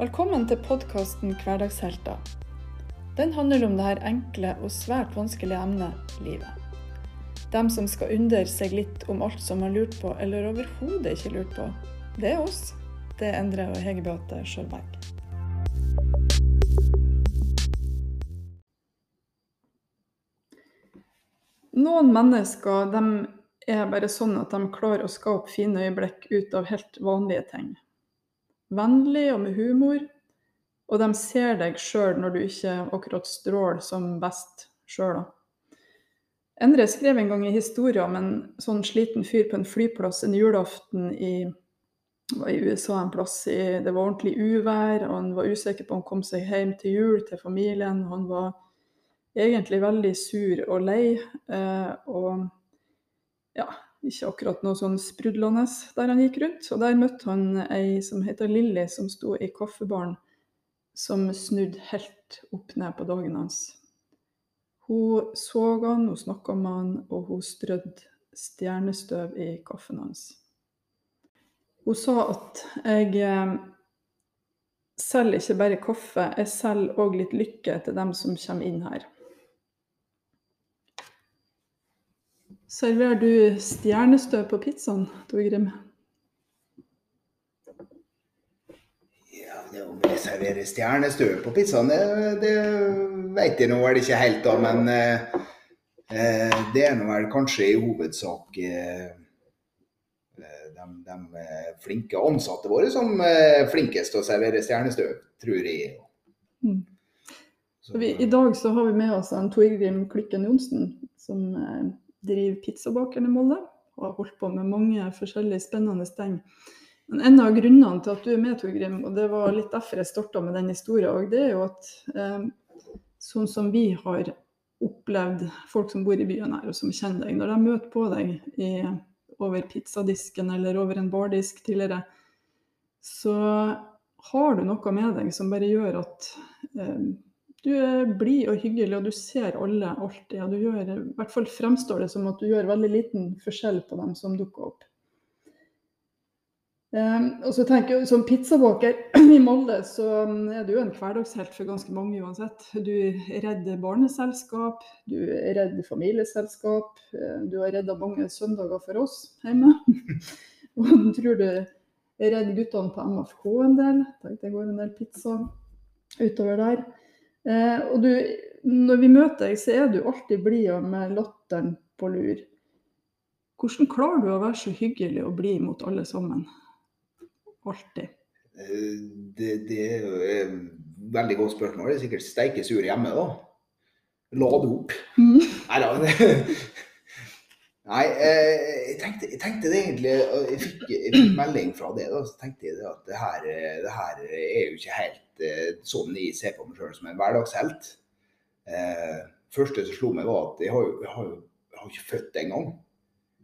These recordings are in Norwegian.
Velkommen til podkasten Hverdagshelter. Den handler om det her enkle og svært vanskelige emnet livet. Dem som skal undre seg litt om alt som har lurt på, eller overhodet ikke lurt på. Det er oss. Det er Endre og Hege Beate Sjølberg. Noen mennesker de er bare sånn at de klarer å skape fine øyeblikk ut av helt vanlige ting. Vennlig og med humor, og de ser deg sjøl når du ikke akkurat stråler som best sjøl. Endre skrev en gang i historien om en sånn sliten fyr på en flyplass en julaften i, i USA en plass. I, det var ordentlig uvær, og han var usikker på om han kom seg hjem til jul til familien. Han var egentlig veldig sur og lei. Eh, og ja, ikke akkurat noe sånn sprudlende der han gikk rundt. Og der møtte han ei som heter Lilly, som sto i kaffebaren, som snudde helt opp ned på dagen hans. Hun så han, hun snakka med han, og hun strødde stjernestøv i kaffen hans. Hun sa at jeg eh, selger ikke bare kaffe, jeg selger òg litt lykke til dem som kommer inn her. Serverer du stjernestøv på pizzaen, Torgrim? Ja, det om jeg serverer stjernestøv på pizzaen, det, det vet jeg nå vel ikke helt, da. Men eh, eh, det er nå vel kanskje i hovedsak eh, de, de, flinke ansatte våre som er flinkest til å servere stjernestøv, tror jeg. Mm. Vi, I dag så har vi med oss en Torgrim Klikken Johnsen, som driver Pizzabakeren i Molde. Og har holdt på med mange forskjellige spennende ting. Men en av grunnene til at du er med, Torgrim, og det var litt derfor jeg starta med den historien, det er jo at eh, sånn som vi har opplevd folk som bor i byen her, og som kjenner deg, når de møter på deg i, over pizzadisken eller over en bardisk tidligere, så har du noe med deg som bare gjør at eh, du er blid og hyggelig, og du ser alle alltid. Og du gjør, I hvert fall fremstår det som at du gjør veldig liten forskjell på dem som dukker opp. Um, og så tenker jeg, Som pizzabaker i Molde så er du en hverdagshelt for ganske mange uansett. Du redder barneselskap, du redder familieselskap. Du har redda mange søndager for oss hjemme. og tror du redder guttene på MFK en del. Det går en del pizza utover der. Eh, og du, når vi møter deg, så er du alltid blid og med latteren på lur. Hvordan klarer du å være så hyggelig og blid mot alle sammen? Alltid. Eh, det, det er jo et veldig godt spørsmål. Det er sikkert steike sur hjemme, da. Lade opp. Mm. Nei da. Nei, eh, jeg tenkte, jeg tenkte, det egentlig Jeg fikk, jeg fikk melding fra det. da, så tenkte jeg at det her, det her er jo ikke helt eh, sånn jeg ser på meg sjøl som en hverdagshelt. Eh, første som slo meg, var at jeg har jo, jeg har jeg har ikke født engang.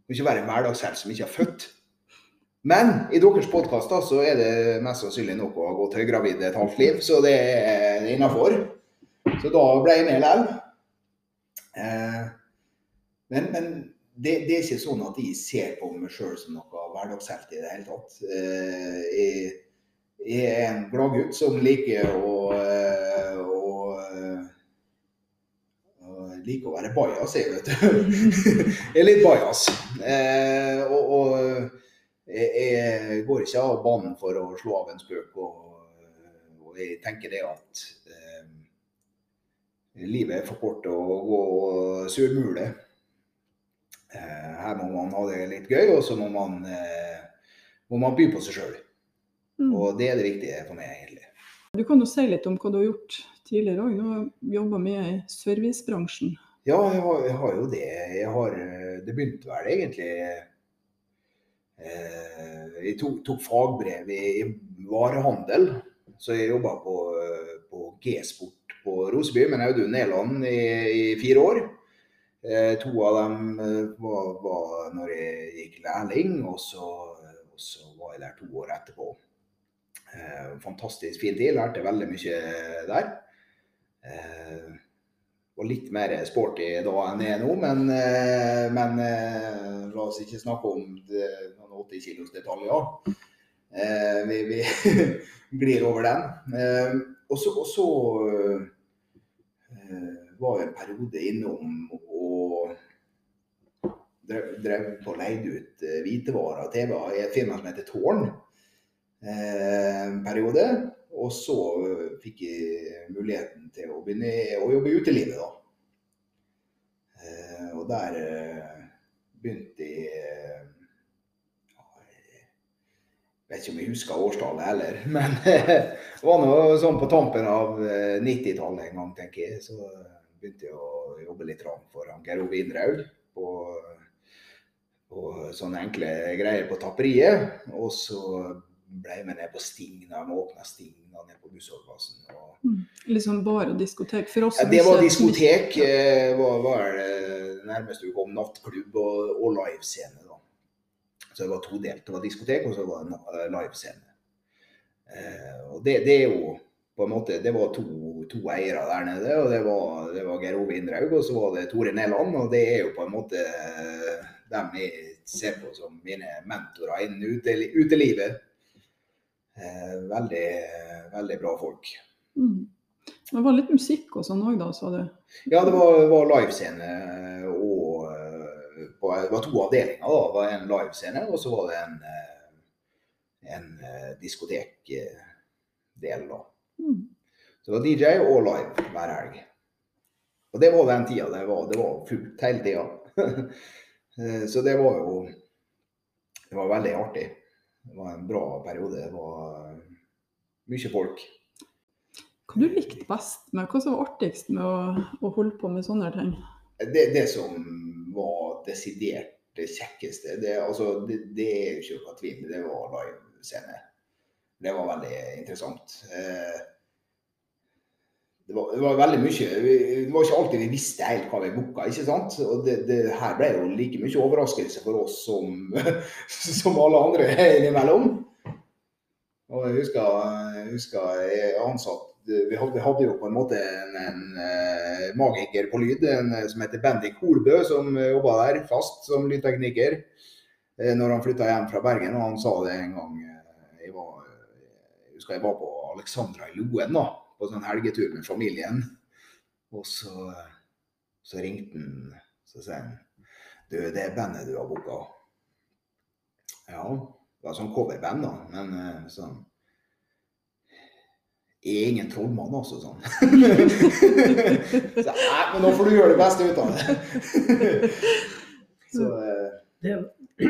Kan ikke være en hverdagshelt som ikke har født. Men i deres podkast så er det mest sannsynlig noe å gå til høygravid et halvt liv, så det er innafor. Så da ble jeg med likevel. Eh, men, men det, det, er ikke sånn at jeg ser på meg sjøl som noe hverdagshelt i det hele tatt. Eh, jeg, jeg er en gladgutt som liker å, eh, å, å liker å være bajas, jeg, vet du. jeg er litt bajas. Eh, og, og jeg, går ikke av banen for å slå av en spøk. Og, og jeg tenker det at eh, livet er for kort å gå surmule. Eh, her må man ha det litt gøy, og så må man, eh, må man by på seg sjøl. Mm. Og det er det viktige for meg, egentlig. Du kan jo si litt om hva du har gjort tidligere òg. Du har jobba mye i servicebransjen. Ja, jeg har, jeg har, jo det. Jeg har, det begynte vel egentlig eh, Jeg tok, tok fagbrev i, i, varehandel. Så jeg jobba på, på G-sport på Roseby med Audun Næland i, i fire år. Eh, to av dem eh, var, var når jeg gikk lærling, og så, og så, var jeg der to år etterpå. Eh, fantastisk fin tid, lærte veldig mye der. Var litt mer sporty da enn jeg er nå, men, men la oss ikke snakke om det, noen 80 kilos detaljer. Vi, vi glir over den. Og så, var jeg en periode innom og drev, på og leide ut eh, hvitevarer og TV i et firma som heter Tårn. Eh. Og så eh, fikk jeg muligheten til å begynne å jobbe i utelivet, da. Og der begynte jeg Jeg vet ikke om jeg husker årstallet heller, men det var noe sånn på tampen av eh, 90-tallet en gang, tenker jeg. Så begynte jeg å jobbe litt for han Geir Ove Indraug på, på sånne enkle greier på tapperiet. Og så ble jeg med ned på Stigna, de åpna Stigna ned på bussholdeplassen. Og Liksom bare diskotek for oss. ja, det var diskotek. eh, var, var det nærmeste du kom nattklubb og, og livescene. da. Så det var todelt. Det var diskotek, og så var det eh, livescene. Eh, og det, det er jo på en måte, Det var to, to eiere der nede. og Det var, det var Geir Ove Indraug og så var det Tore Nelland. Og det er jo på en måte eh, dem jeg ser på som mine mentorer innen uteli- utelivet. Eh, veldig, veldig bra folk. Mm. Det var litt musikk og sånn òg, da, sa du? Ja, det var, var livescene og eh, på, Det var to avdelinger. da. Det var en livescene, og så var det en, en diskotekdel. da. Mm. Så det var DJ og live hver helg. Og det var den tida. Det var, det var fullt hele tida. Eh, så det var jo Det var veldig artig. Det var en bra periode. Det var eh, mye folk. Hva du likte best med, hva som var artigst med å, å holde på med sånne ting? Det, det som var desidert det kjekkeste, det, altså, det, det er jo ikke noe tvil, det var livescene. Det var veldig interessant. Eh, Det var, det var veldig mye Det var ikke alltid vi visste helt hva vi booka, ikke sant. Og det, det her ble jo like mye overraskelse for oss som, som alle andre innimellom. Og jeg husker, jeg husker jeg ansatt vi hadde, vi hadde jo på en måte en, en eh, magiker på lyd en, eh, som heter Bendik Holbø, som uh, jobba der fast som lydtekniker eh, når han flytta hjem fra Bergen. Og han sa det en gang eh, jeg, var, jeg husker jeg var på Alexandra i Loen da, på sånn helgetur med familien. Og så, så ringte han så sier han Du, det er bandet du har booka. Ja, det var sånn coverband, da. Men eh, sånn jeg er ingen trollmann, altså. Sånn. så, nei, men nå får du gjøre det beste ut av det. så eh, Det,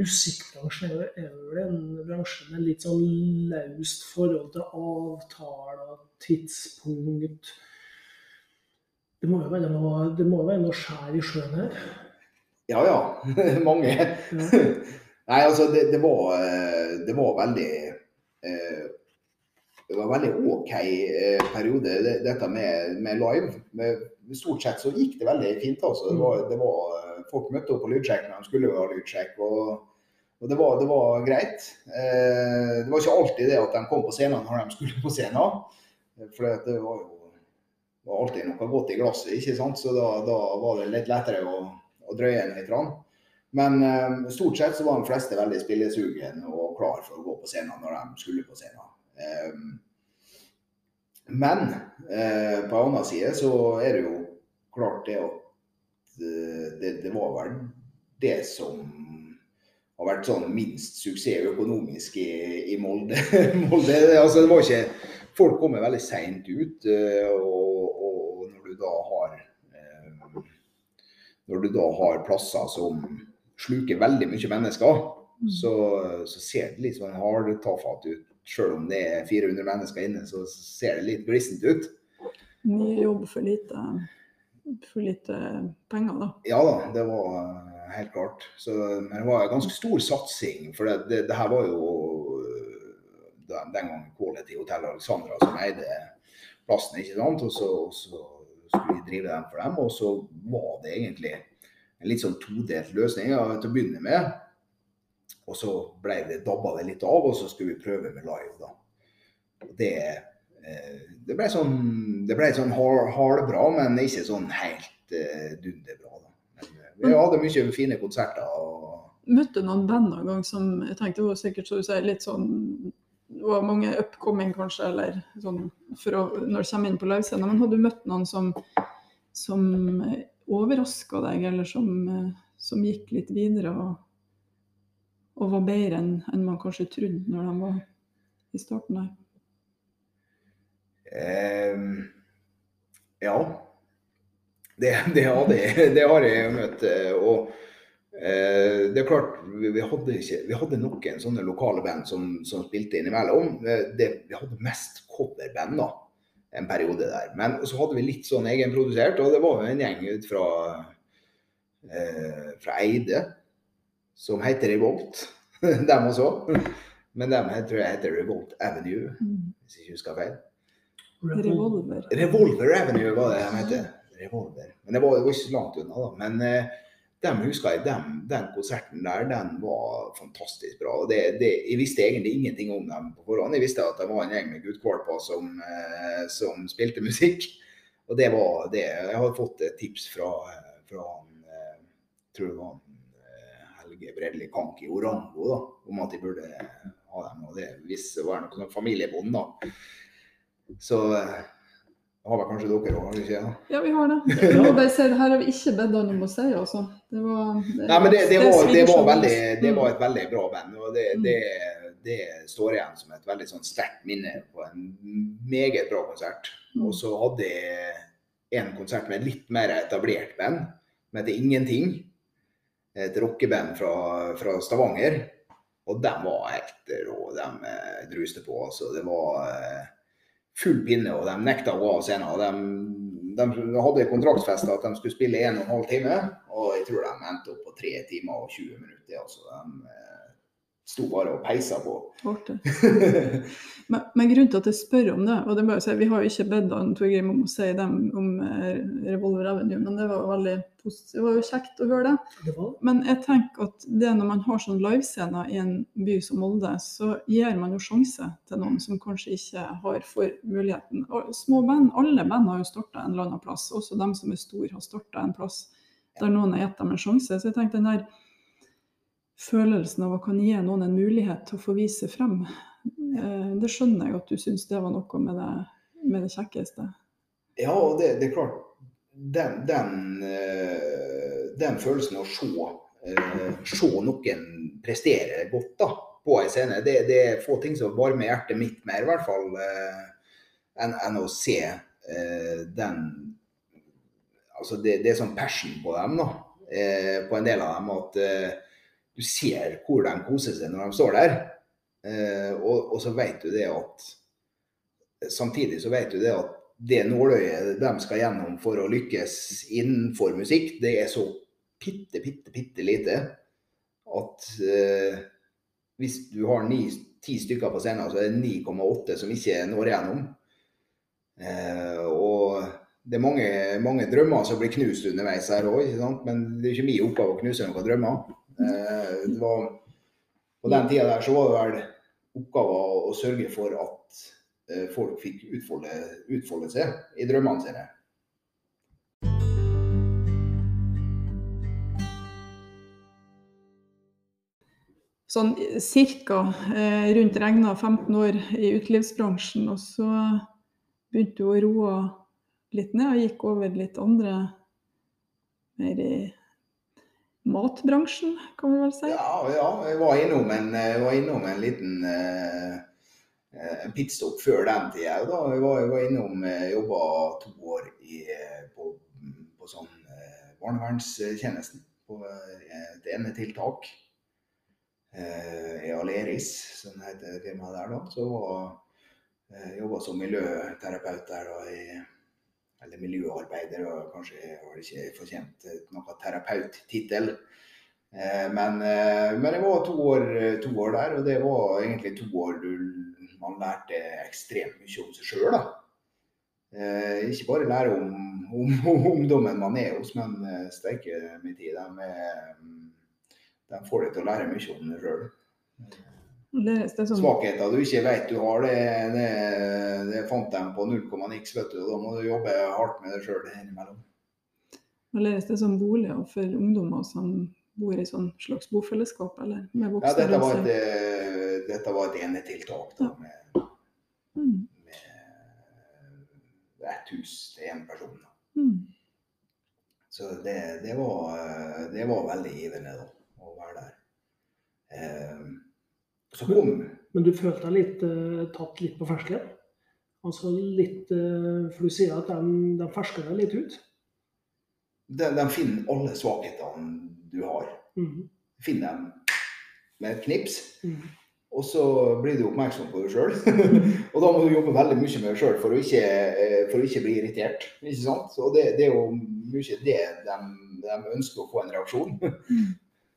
musikkbransjen er vel en bransje med litt sånn løst forhold til avtaler, tidspunkt. Det må jo være noe, det må være noe skjær i sjøen her. ja ja, mange. Ja. Nei, altså, det, det, var, eh, det var veldig eh, Det var veldig OK eh, periode, dette med, med live. Med, stort sett så gikk det veldig fint. altså. Det var, det var, eh, folk møtte opp på lydsjekk når de skulle ha lydsjekk. og og det var, det var greit. Eh, det var ikke alltid det at de kom på scenen når de skulle på scenen. For det var jo det var alltid noe godt i glasset, ikke sant? så da, da var det litt lettere å, å drøye en litt. Rann. Men eh, stort sett så var de fleste veldig spillesugen og klar for å gå på scenen når de skulle på scenen. Eh, men eh, på en annen side så er det jo klart det at eh, det, det var vel det som har vært sånn minst suksess økonomisk i, i Molde. Molde. Altså, det var ikke Folk kommer veldig seint ut, eh, og, og når du da har eh, Når du da har plasser som sluker veldig mye mennesker, så, så ser det litt sånn hardtafatt ut. Selv om det er 400 mennesker inne, så ser det litt glissent ut. Mye jobb for lite, for lite penger, da. Ja da, det var eh, helt klart. Så, men det var en ganske stor satsing. For det, det, det her var jo eh, den, den gangen Quality Hotel Alexandra som eide plassen. ikke sant? Og så, så skulle vi drive den for dem. Og så var det egentlig en litt sånn todelt løsning ja, til å begynne med. Og så ble det, dabba det litt av, og så skulle vi prøve med live. da. Og det, eh, det ble sånn, det ble sånn hardbra, men ikke sånn helt uh, dunderbra. eh, vi hadde mye fine konserter. og møtte noen band noen gang som jeg tenkte var sikkert så sier, litt sånn det var mange upcoming, kanskje, eller sånn å, når du kommer inn på livescenen. Men hadde du møtt noen som, som overraska deg, eller som, eh, som gikk litt videre og, og var bedre enn enn man kanskje trodde når de var i starten der? Ehm, ja. Det, det, det har jeg møtt. eh, Og eh, det er klart, vi, vi, hadde ikke, vi hadde noen sånne lokale band som, som spilte innimellom. Eh, Det, vi hadde mest coverband da, en periode der. Men så hadde vi litt sånn egenprodusert, og det var jo en gjeng ut fra, eh, fra Eide som heter Revolt. dem også. Men dem tror jeg heter Revolt Avenue, hvis jeg ikke husker feil. Revolver. Revolver Avenue var det de het. Revolver. Men det var, det ikke så langt unna, da. Men eh, dem husker jeg, dem, den konserten der, den var fantastisk bra. Og det, det, jeg visste egentlig ingenting om dem på forhånd. Jeg visste at det var en gjeng med guttkvalper som, eh, som spilte musikk. Og det var det. Jeg har fått et tips fra, fra han, eh, tror det var han, eh, Helge Bredli Kank i Orango, da, om at de burde ha dem. Og det hvis det var noe sånn familiebånd, da. Så eh, har vel kanskje dere òg, har dere ikke det? Ja, vi har det. Jeg må bare si, det her har vi ikke bedt han om å si, altså. Det var, det, Nei, men det, det, var, det, var, veldig, det Mm. var et veldig bra band. og det, Mm. det, det står igjen som et veldig sånn sterkt minne på en meget bra konsert. Mm. Og så hadde jeg en konsert med litt mer etablert band, som heter Ingenting. Et rockeband fra, fra Stavanger. Og de var helt rå. De eh, druste på. altså. Det var eh, full pinne, og de nekta å gå av scenen. og De, de hadde kontraktsfesta at de skulle spille en og en halv time, og jeg tror de endte opp på 3 timer og 20 minutter. altså. De eh, sto bare og peisa på. Men, men grunnen til at jeg spør om det, og det må jeg si, vi har jo ikke bedt han Torgrim om å si dem om eh, Revolver Avenue, men det var jo veldig det var jo kjekt å høre det. Det Men jeg tenker at det når man har sånn livescener i en by som Molde, så gir man jo sjanse til noen som kanskje ikke har for muligheten. Og små band, alle band har jo starta en eller annen plass. Også dem som er store har starta en plass der noen har gitt dem en sjanse. Så jeg tenker den der følelsen av å kunne gi noen en mulighet til å få vise frem, eh, det skjønner jeg at du syns det var noe med det, med det kjekkeste. Ja, det, det er klart Den, den, eh, den følelsen av å se, eh, se noen prestere godt da, på en scene, det, det er få ting som varmer hjertet mitt mer, i hvert fall, enn en å se den Altså, det, det er sånn passion på dem, da. På en del av dem. At du ser hvor de koser seg når de står der. Eh, og, og så vet du det at Samtidig så vet du det at det nåløyet de skal gjennom for å lykkes innenfor musikk, det er så bitte, bitte, bitte lite at eh, hvis du har ni, ti stykker på scenen, så er det 9,8 som ikke når gjennom. Eh, og det er mange, mange drømmer som blir knust underveis her òg, men det er ikke min oppgave å knuse noen drømmer. Eh, det var, på den tida der så var det vel oppgaven å sørge for at eh, folk fikk utfolde, utfolde seg i drømmene sine. sånn cirka eh, rundt regna 15 år i utelivsbransjen, og så begynte hun å roe litt ned og gikk over litt andre mer i matbransjen, kan vi vel si. Ja, ja jeg var innom en, var innom en liten eh, eh, pitstop før den tida. Da. Jeg var, jeg var innom eh, jobba to år i, eh, på, på sånn eh, barnevernstjenesten. På et enetiltak. Eh, i Aleris, som heter firmaet der da. Så jobba som miljøterapeut der da, i eller miljøarbeider, og kanskje har ikke fortjent noen terapeuttittel. Eh, men, eh, men jeg var to år, to år der, og det var egentlig to år du, man lærte ekstremt mye om seg sjøl. Eh, ikke bare lære om, om, om ungdommen man er hos, men steike min tid. De, de får deg til å lære mye om deg sjøl. Sånn, Svakheter du ikke vet du har, det, det, det fant de på null komma niks. vet du, og Da må du jobbe hardt med det sjøl innimellom. læres det som boliger for ungdommer som bor i sånn slags bofellesskap, eller med Ja, dette var et, dette var et enetiltak da, med, Mm. med ett hus til én person. da. Mm. Så det, det, var, det var veldig givende da, å være der. Eh, så kom Men du følte deg litt uh, tatt litt på fersken? Altså litt uh, For du sier at de, de fersker deg litt ut? de, de finner alle svakhetene du har. Mhm. Finner dem med et knips. Mhm. Og så blir du oppmerksom på deg sjøl. og da må du jobbe veldig mye med deg sjøl for, eh, for å ikke bli irritert. Ikke sant? Så det, det er jo mye det de, de ønsker å få en reaksjon.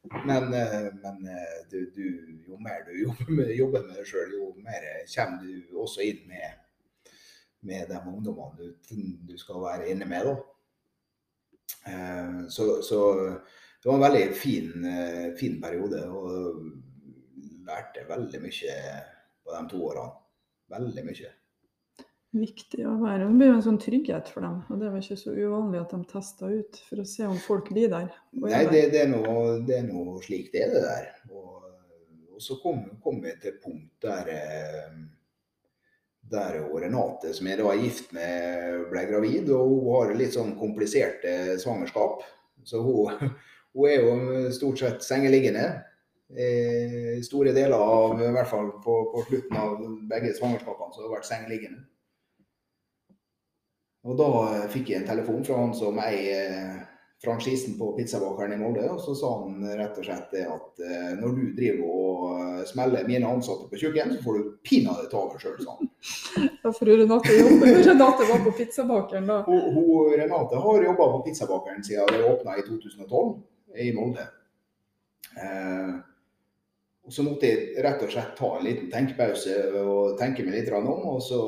Men, eh, men eh, du, du, jo mer du jobber med, det sjøl, jo mer kommer du også inn med, med de ungdommene du, du skal være inne med. Eh, Så, så det var en veldig fin, fin periode. og lærte veldig mye på de to årene. Veldig mye. Viktig å være. Det blir jo en sånn trygghet for dem. Og det er vel ikke så uvanlig at de tester ut for å se om folk blir der. er Nei, det, det, er noe, det er noe slik det er, det der. Og, og så kom, kom vi til punkt der eh, der Renate, som jeg da er gift med, ble gravid. Og hun har litt sånn kompliserte svangerskap. Så hun, hun er jo stort sett sengeliggende. I store deler av, i hvert fall på, på slutten av begge svangerskapene, så har hun vært sengeliggende. Og da fikk jeg en telefon fra han som eier eh, franchisen på pizzabakeren i Molde. Og så sa han rett og slett det at eh, når du driver og eh, smeller mine ansatte på kjøkken, så får du pinadø ta over sjøl, sa han. Ja, for Renate jobber. Renate var på pizzabakeren da. Hun, hun, Renate har jobba på pizzabakeren siden det åpna i 2012 i Molde. Eh, og så måtte jeg rett og slett ta en liten tenkepause og tenke meg litt om. Og så,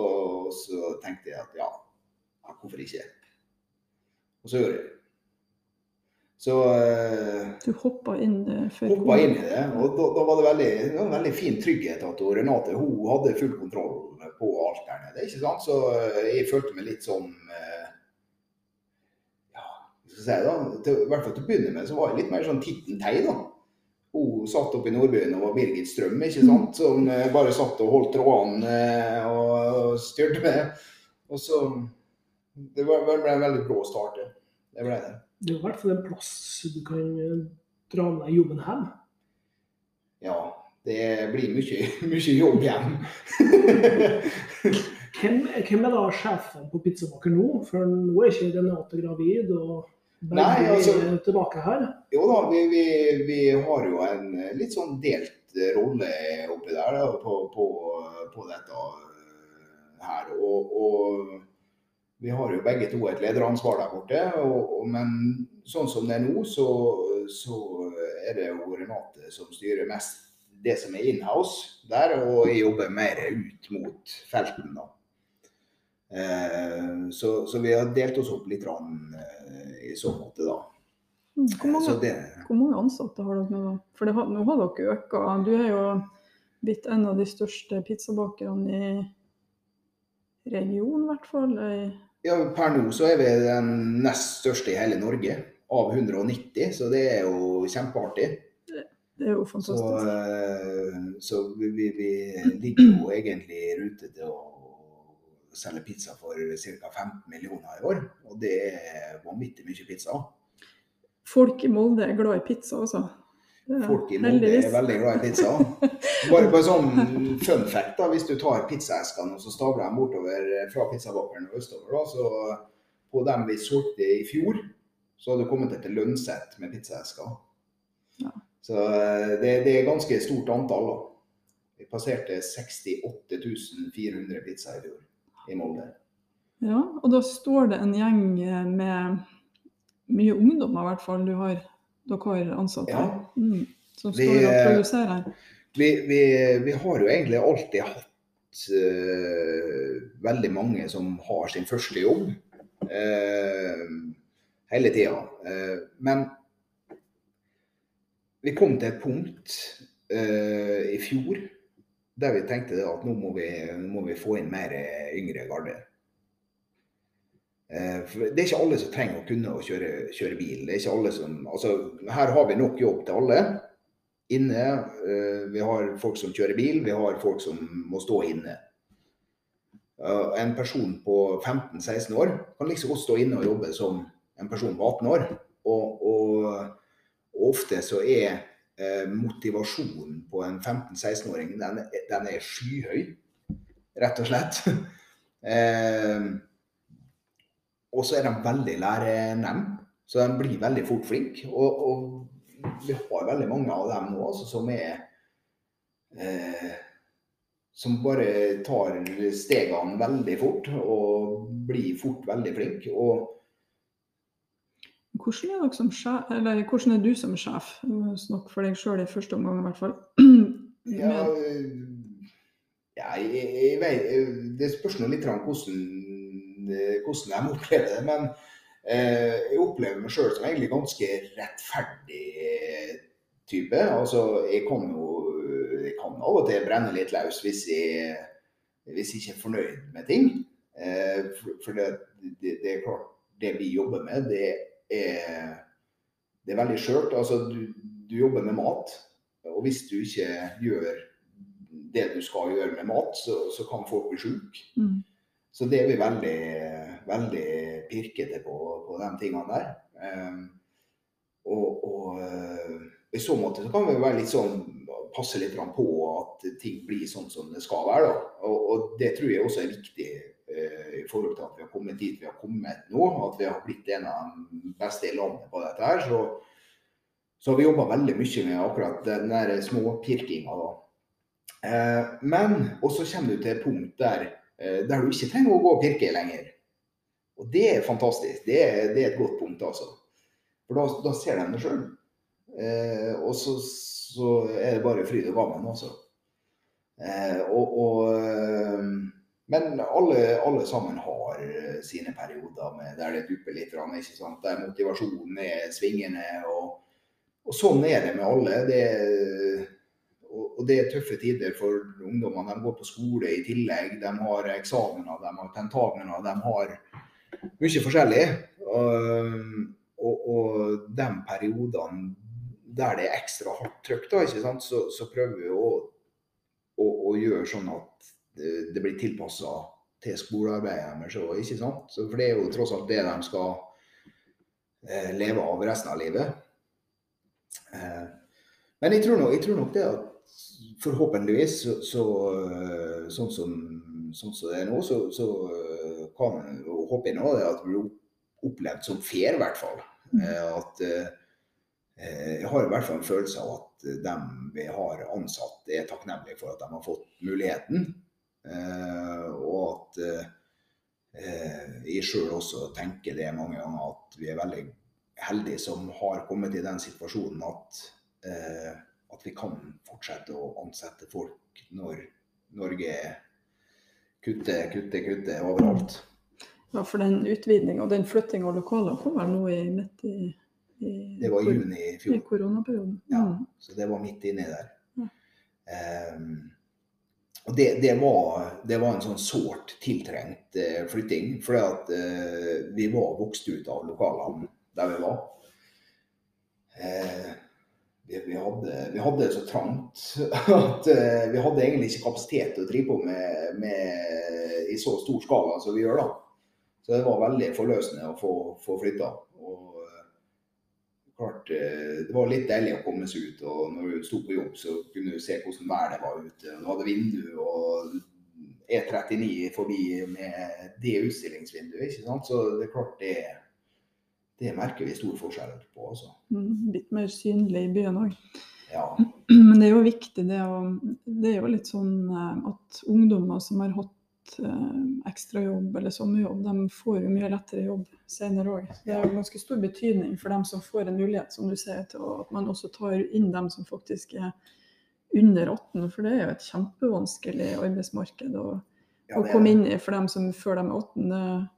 så tenkte jeg at ja, hvorfor ikke? Og så gjorde jeg det. Så eh, Du hoppa inn eh, før hoppa inn i det. Og da, da var det veldig, det var en veldig fin trygghet at Renate hun hadde full kontroll på alt der nede. ikke sant? Så eh, jeg følte meg litt sånn eh, Ja, hva skal jeg si da? Til, I hvert fall til å begynne med så var jeg litt mer sånn Titten Tei, da. Hun satt oppe i Nordbyen og var Birgit Strøm, ikke sant? som eh, bare satt og holdt trådene og styrte med. Og så Det var- ble en veldig brå start, det. Ble det. Det er i hvert fall en plass du kan eh, dra med deg jobben hjem. Ja, det blir mye, mye jobb hjem. Hvem, hvem er da sjefen på Pizzabaker nå? For nå er ikke Renate gravid, og Nei, altså- er tilbake her. Jo da, vi, vi, vi har jo en litt sånn delt rolle oppi der da, på, på, på dette eh, her. Og, og vi har jo begge to et lederansvar der borte. Og, og, men sånn som det er nå, så, så er det jo Renate som styrer mest det som er inhouse der, og jeg jobber mer ut mot felten. da. Eh, så, så vi har delt oss opp litt rann, eh, i så måte, da. Mm, Hvor mange, Så det, hvor mange ansatte har dere nå? da? For det, har- nå har dere økt. Du er jo blitt en av de største pizzabakerne i regionen, i hvert fall. Ja, Per nå så er vi den nest største i hele Norge, av 190, så det er jo kjempeartig. Det er jo fantastisk. Så, så vi, vi, ligger jo egentlig i rute til å selge pizza for ca. 15 millioner i år. Og det er vanvittig mye pizza. Folk i Molde er glad i pizza også. Folk i Molde er veldig glad i pizza. Bare på en sånn fun fact, da, hvis du tar pizzaeskene og så stabler dem bortover fra pizzabakeren og østover, da, så på dem vi solgte i fjor, så hadde det kommet et lønnsett med pizzaesker. Ja. Så eh, det, det er ganske stort antall. da. Vi passerte 68 400 pizzaer i fjor i Molde. Ja, og da står det en gjeng eh, med mye ungdommer, i hvert fall. Du har, dere har ansatte Ja. mm, som Vi, står og eh, produserer. Vi, vi, vi har jo egentlig alltid hatt uh, veldig mange som har sin første jobb. Uh, hele tida. Uh, men vi kom til et punkt i fjor der vi tenkte at nå må vi, nå må vi få inn mer yngre garde. Eh, for det er ikke alle som trenger å kunne å kjøre, kjøre bil. Det er ikke alle som, altså, her har vi nok jobb til alle. Inne, eh, Vi har folk som kjører bil, vi har folk som må stå inne. Eh, En person på 15-16 år kan liksom godt stå inne og jobbe som en person på 18 år. Og, og, og ofte så er motivasjonen på en 15-16-åring den, den er skyhøy, rett og slett. eh, og så er de veldig lærenem, så de blir veldig fort flinke. Og, og vi har veldig mange av dem nå altså, som er eh, Som bare tar stegene veldig fort og blir fort veldig flinke. Og Hvordan er, sjef, eller hvordan er du som sjef? Snakk for deg sjøl i første omgang, i hvert fall. ja, ja jeg, jeg vet, Det spørs nå litt hvordan, hvordan de opplever det. Men eh, jeg opplever meg sjøl som egentlig ganske rettferdig type. Altså, jeg kan jo jeg kan av og til brenne litt løs hvis jeg, hvis jeg ikke er fornøyd med ting. Eh, for det, det, det er klart, det vi jobber med, det er, det er veldig skjørt. Altså, du, du jobber med mat, og hvis du ikke gjør det du skal gjøre med mat, så, så kan folk bli sjuke. Mm. Så det er vi veldig, veldig pirkete på, på de tingene der. Um, og, og eh, i så måte så kan vi være litt sånn passe litt på at ting blir sånn som det skal være. Og, og det tror jeg også er viktig uh, i forhold til at vi har kommet dit vi har kommet nå. At vi har blitt en av de beste i landet på dette her. Så, så har vi jobba veldig mye med akkurat den der småpirkinga. da. Eh, men også kommer du til et punkt der, der du ikke trenger å gå og pirke lenger. Og det er fantastisk. Det er, det er et godt punkt, altså. For da, da ser de det sjøl. Eh, og så, så er det bare fryd og gammen, altså. Eh, og, og, eh, men alle, alle sammen har eh, sine perioder med, der det dupper litt, ikke sant? der motivasjonen er svingende. Og, og sånn er det med alle. Det, og, det er tøffe tider for ungdommene. De går på skole i tillegg. De har eksamener, de har tentamener, de har mye forskjellig. Og, og, de periodene der det er ekstra hardt trykk, da? Så, så prøver vi å, å, å gjøre sånn at det, blir tilpassa til skolearbeidet deres for det er jo tross alt det de skal eh, leve av resten av livet. Eh, men jeg tror, nok, jeg tror nok det at forhåpentligvis så, så eh, sånn, som, sånn som det er nå, så, så eh, kan man håpe nå at det blir opplevd som fair, i hvert fall. At eh, eh, jeg har i hvert fall en følelse av at dem vi har ansatt, er takknemlige for at de har fått muligheten. Og at jeg sjøl også tenker det mange ganger at vi er veldig heldige som har kommet i den situasjonen at, at vi kan fortsette å ansette folk når Norge kutter, kutter, kutter overalt. Ja, for den utvidninga og den flyttinga av lokaler kom vel nå i midt i, i, Det var i juni i i fjor. koronaperioden. Ja. Mm. Så det var midt inni der. Ja. Um, og det, det, var, det var en sånn sårt tiltrengt uh, flytting. For uh, vi var vokst ut av lokalene der vi var. Eh, vi, vi, hadde, vi hadde det så trangt at uh, vi hadde egentlig ikke kapasitet til å drive på med, med i så stor skala som vi gjør da. Så det var veldig forløsende å få, få flytta. Og uh, klart, uh, det var litt deilig å komme seg ut. og Når du sto på jobb, så kunne du se hvordan været var ute. Du hadde vindu og E39 forbi med det utstillingsvinduet. ikke sant? Så det er klart det, det merker vi stor forskjell på. Også. Mm, litt mer synlig i byen òg. Ja. Men det er jo viktig det å Det er jo litt sånn eh, at ungdommer som har hatt eh, ekstrajobb eller sommerjobb, de får jo mye lettere jobb senere òg. Det har ganske stor betydning for dem som får en mulighet, som du sier, til at man også tar inn dem som faktisk er under 18. For det er jo et kjempevanskelig arbeidsmarked å, Ja, å komme inn i for dem som før de er 18.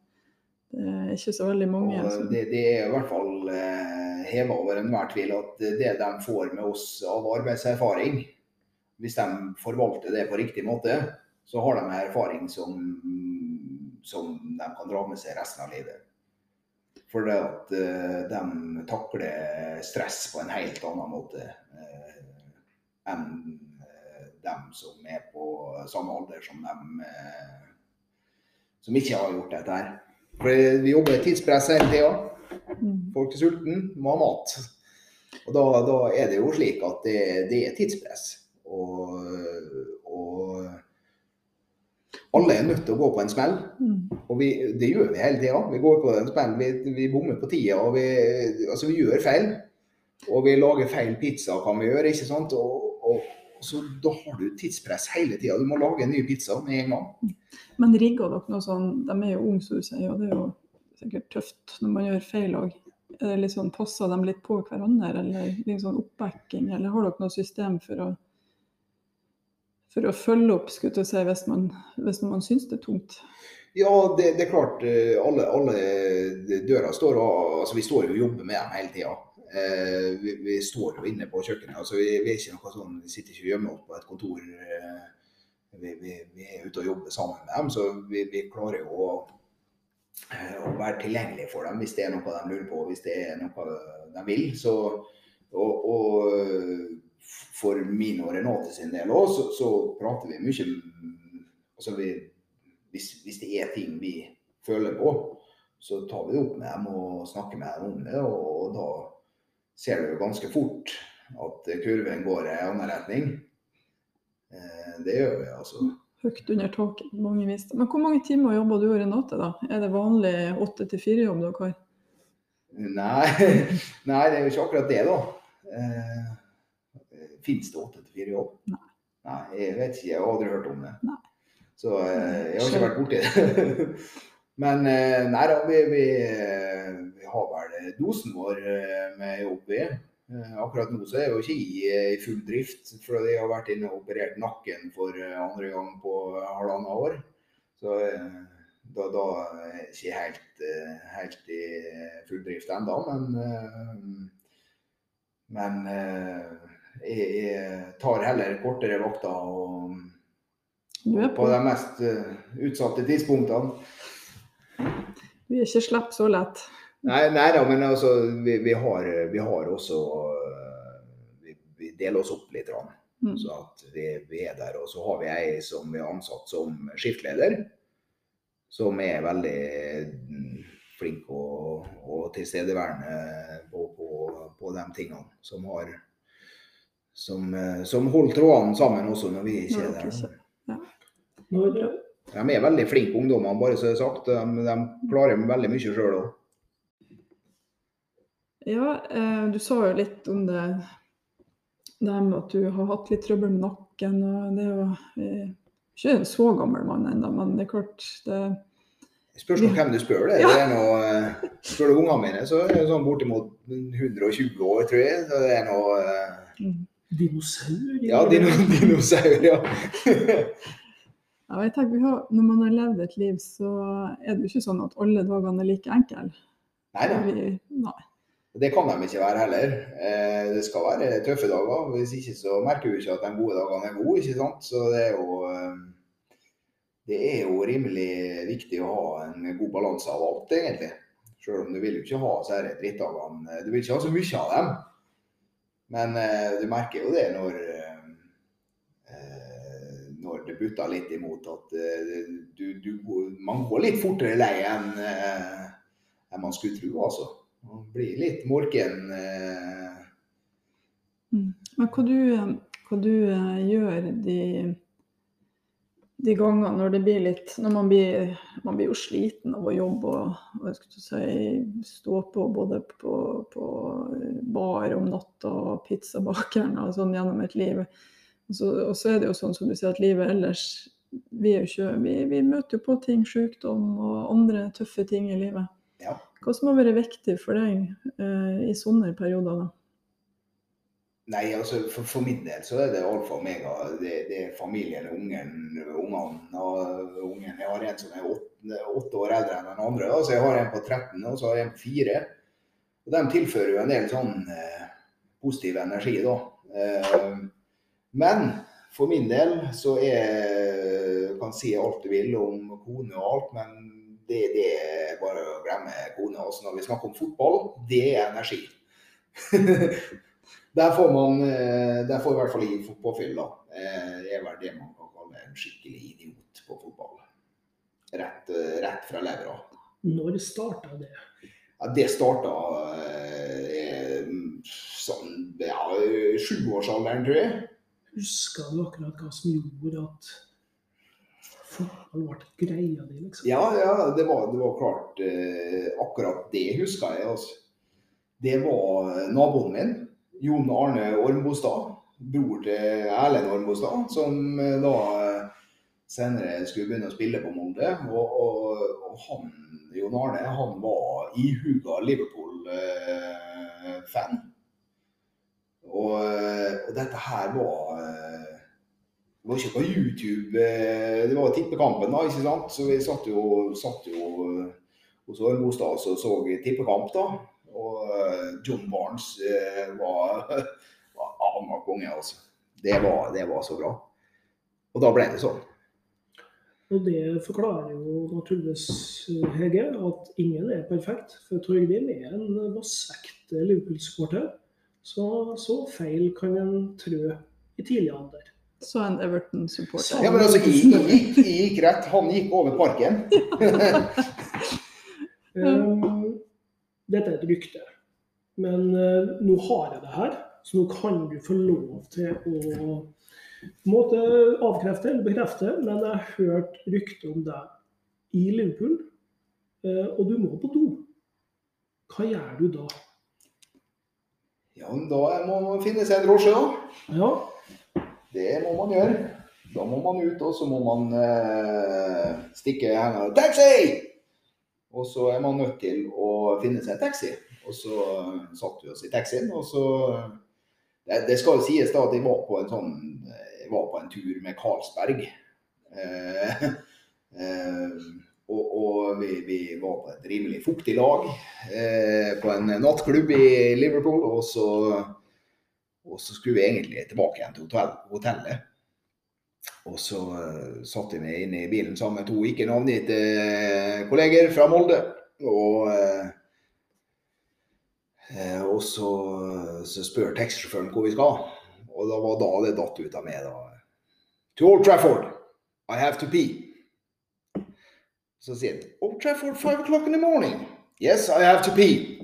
Det, er ikke så veldig mange. Og det, det er i hvert fall eh, heva over enhver tvil at det de får med oss av arbeidserfaring, hvis de forvalter det på riktig måte, så har de erfaring som, som de kan dra med seg resten av livet. For det at eh, de takler stress på en helt annen måte eh, enn eh, dem som er på samme alder som dem eh, som ikke har gjort dette her. For vi jobber i tidspress hele tida. Folk er sultne, må ha mat. Og da, da er det jo slik at det, det er tidspress. Og, og alle er nødt til å gå på en smell. Mm. Og vi, det gjør vi hele tida. Vi går på en smell, vi, vi bommer på tida. og vi, altså vi gjør feil. Og vi lager feil pizza, kan vi gjøre. ikke sant? Og, og, så Da har du tidspress hele tida. Du må lage en ny pizza med en gang. Men rigger dere noe sånn De er jo unge, som du sier, og det er jo sikkert tøft når man gjør feil òg. Litt sånn, Passer de litt på hverandre, eller sånn oppbacking? Eller har dere noe system for å, for å følge opp skulle si, hvis man, hvis man syns det er tungt? Ja, det, det er klart. eh, Alle, alle dører står og altså Vi står jo og jobber med dem hele tida. Eh, vi, vi står jo inne på kjøkkenet. altså Vi, vi er ikke noe sånn, vi sitter ikke hjemme på et kontor. eh, vi, vi, er ute og jobber sammen med dem, så vi, klarer jo å, eh, å være tilgjengelig for dem hvis det er noe de lurer på, hvis det er noe de vil. Så, og, og for min og Renate sin del òg, så, så prater vi mye altså vi, hvis, hvis det er ting vi føler på, så tar vi det opp med dem og snakker med dem om det. Og, og da ser du jo ganske fort at kurven går i en annen retning. Eh, det gjør vi, altså. Høyt under taket på mange vis. Men hvor mange timer jobber du i Renate, da? Er det vanlig åtte til fire-jobb dere har? Nei, nei, det er jo ikke akkurat det, da. Eh, Fins det åtte til fire jobb? Nei. Nei, jeg vet ikke. Jeg har aldri hørt om det. Nei. Så eh, jeg har ikke vært borti det. Men eh, nei da, vi, vi, vi har vel dosen vår eh, med jobb, vi. Eh, Akkurat nå så er jeg jo ikke i, eh, i full drift, for jeg har vært inne og operert nakken for andre gang på halvannet år. Så da, da er jeg ikke helt, helt i full drift ennå, men Men jeg, jeg tar heller kortere vakter og er på de mest utsatte tidspunktene. Vi er ikke slapp så lett. Nei, nei da, men altså, vi, vi, har, vi har også vi, vi deler oss opp litt. Mm. Så at vi, vi er der. Og så har vi ei som vi har ansatt som skiftleder. Som er veldig mm, flink og, og tilstedeværende på, på, på de tingene. Som har som, eh, som holder trådene sammen også når vi ikke er der. Ja. Når, De er veldig flinke ungdommer, bare så det er sagt. De, de klarer veldig mye sjøl òg. Ja, eh, du sa jo litt om det, det med at du har hatt litt trøbbel med nakken. og Det er jo eh, ikke en så gammel mann ennå, men det er klart det, Spørs om hvem du spør. det. det er noe, eh, spør du ungene mine, så er det sånn bortimot 120 år, tror jeg. Så det er noe eh, mm. dinosaur? Ja, dino, dinosaur, ja. Ja, jeg tenker, Når man har levd et liv, så er det jo ikke sånn at alle dagene er like enkle. Nei da. Nei. Det kan de ikke være heller. Eh, det skal være tøffe dager. Hvis ikke så merker vi ikke at de gode dagene er gode. ikke sant? Så det er jo eh, det er jo rimelig viktig å ha en god balanse av alt, egentlig. Selv om du vil jo ikke ha disse drittdagene. Du vil ikke ha så mye av dem. Men eh, du merker jo det når det litt imot at eh, du, du, man går litt fortere lei enn eh, enn man skulle tro, altså. Man blir litt morken. Eh, Mm. Men hva du, hva du gjør de, de gangene når det blir litt Når man blir, man blir jo sliten av å jobbe og, og si, stå på både på, på bar om natta og pizzabakeren og sånn gjennom et liv. Og så, er det jo sånn som du sier at livet ellers vi, ikke, vi, vi møter jo på ting, sykdom og andre tøffe ting i livet. Ja. Hva som har vært viktig for deg eh, i sånne perioder? da? Nei, altså for, for min del så er det alfa og omega. Det, det er familien, ungen, ungene. Og ungen. Jeg har en som er åtte, åtte år eldre enn den andre. Altså jeg har en på 13 og så har jeg en på 4. Og de tilfører jo en del sånn eh, positiv energi, da. Eh, men for min del så er kan si alt du vil om kone og alt, men det, det er bare å glemme kone. Også når vi snakker om fotball, det er energi. der får man eh, der får i hvert fall i fotballfyll, da. Eh, det er vel det man kan kalle en skikkelig idiot på fotball. Rett, eh, rett fra levra. Når starta det? Ja, det starta eh, sånn ja, sjuårsalderen, tror jeg. Husker du akkurat hva som gjorde at fotball ble greia di, liksom? Ja, ja det, var, det var klart eh, Akkurat det husker jeg. altså. Det var naboen min, Jon Arne Ormbostad. Bror til Erlend Ormbostad, som eh, da eh, senere skulle begynne å spille på Molde. Og, og, og han, Jon Arne han var ihuga Liverpool-fan. Og, og, dette her var eh, Det var ikke på YouTube, eh, det var tippekampen, da, ikke sant. Så vi satt jo, satt jo hos Ormbostad og så, tippekamp, da. Og John Barnes var, var han konge, altså. Det var, det var så bra. Og da ble det sånn. Og det forklarer jo naturligvis, Hege, at ingen er perfekt. For Torgrim er en vassekte Liverpool-supporter. Så så feil kan en trø i tidlig alder. Så en Everton-supporter. Ja, men altså, jeg, jeg, jeg gikk rett. Han gikk over parken. um, dette er et rykte. Men uh, nå har jeg det her, så nå kan du få lov til å måte avkrefte eller bekrefte, men jeg har hørt rykte om deg i Liverpool, uh, og du må på do. Hva gjør du da? Ja, men da må man finne seg en drosje, da. Ja, Det må man gjøre. Da må man ut, og så må man eh, stikke hendene Taxi! Og så er man nødt til å finne seg en taxi. Og så satt vi oss i taxien, og så det, det skal jo sies da at jeg var på en sånn Jeg var på en tur med Karlsberg. Eh, eh, og, og vi, vi, var på et rimelig fuktig lag eh, på en nattklubb i Liverpool. Og så, og så skulle vi egentlig tilbake igjen til hotell, hotellet. Og så uh, satt vi meg inn i bilen sammen med to ikke navngitte uh, kolleger fra Molde. Og, uh, og så, så spør taxisjåføren hvor vi skal. Og da var da det datt ut av meg. da. To Old Trafford. I have to pee. Så sier han Old Trafford five o'clock in the morning. Yes, I have to pee.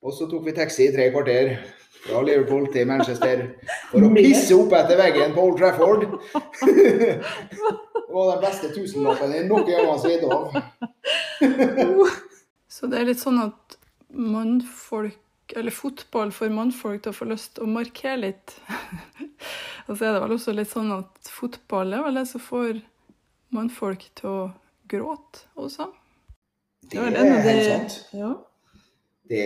Og så tok vi taxi i tre kvarter fra Liverpool til Manchester for å pisse opp etter veggen på Old Trafford. det var den beste tusenlappen jeg noen gang har sett av. Så det er litt sånn at mannfolk, eller fotball får mannfolk til å få lyst til å markere litt. Og så er det vel også litt sånn at fotball er vel det som får mannfolk til å gråte også. Det det er helt sant. Ja. Det